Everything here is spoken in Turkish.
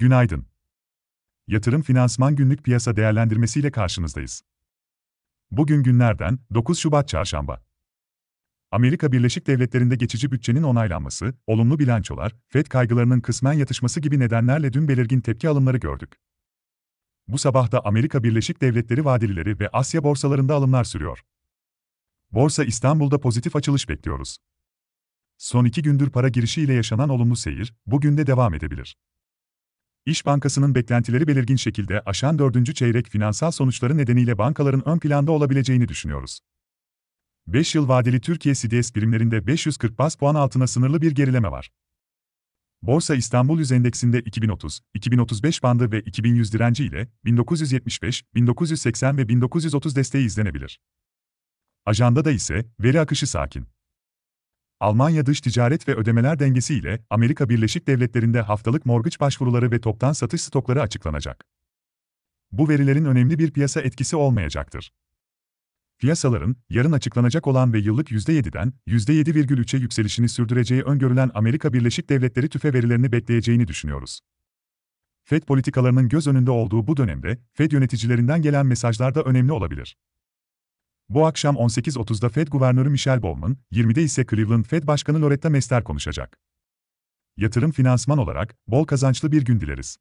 Günaydın. Yatırım Finansman Günlük Piyasa Değerlendirmesiyle karşınızdayız. Bugün günlerden 9 Şubat Çarşamba. Amerika Birleşik Devletleri'nde geçici bütçenin onaylanması, olumlu bilançolar, FED kaygılarının kısmen yatışması gibi nedenlerle dün belirgin tepki alımları gördük. Bu sabah da Amerika Birleşik Devletleri vadelileri ve Asya borsalarında alımlar sürüyor. Borsa İstanbul'da pozitif açılış bekliyoruz. Son iki gündür para girişiyle yaşanan olumlu seyir, bugün de devam edebilir. İş Bankası'nın beklentileri belirgin şekilde aşan dördüncü çeyrek finansal sonuçları nedeniyle bankaların ön planda olabileceğini düşünüyoruz. 5 yıl vadeli Türkiye CDS birimlerinde 540 bas puan altına sınırlı bir gerileme var. Borsa İstanbul Yüz Endeksinde 2030, 2035 bandı ve 2100 direnci ile 1975, 1980 ve 1930 desteği izlenebilir. Ajandada ise veri akışı sakin. Almanya dış ticaret ve ödemeler dengesi ile Amerika Birleşik Devletleri'nde haftalık mortgage başvuruları ve toptan satış stokları açıklanacak. Bu verilerin önemli bir piyasa etkisi olmayacaktır. Piyasaların, yarın açıklanacak olan ve yıllık %7'den %7,3'e yükselişini sürdüreceği öngörülen Amerika Birleşik Devletleri tüfe verilerini bekleyeceğini düşünüyoruz. FED politikalarının göz önünde olduğu bu dönemde, FED yöneticilerinden gelen mesajlar da önemli olabilir. Bu akşam 18.30'da Fed Guvernörü Michelle Bowman, 20'de ise Cleveland Fed Başkanı Loretta Mester konuşacak. Yatırım finansman olarak bol kazançlı bir gün dileriz.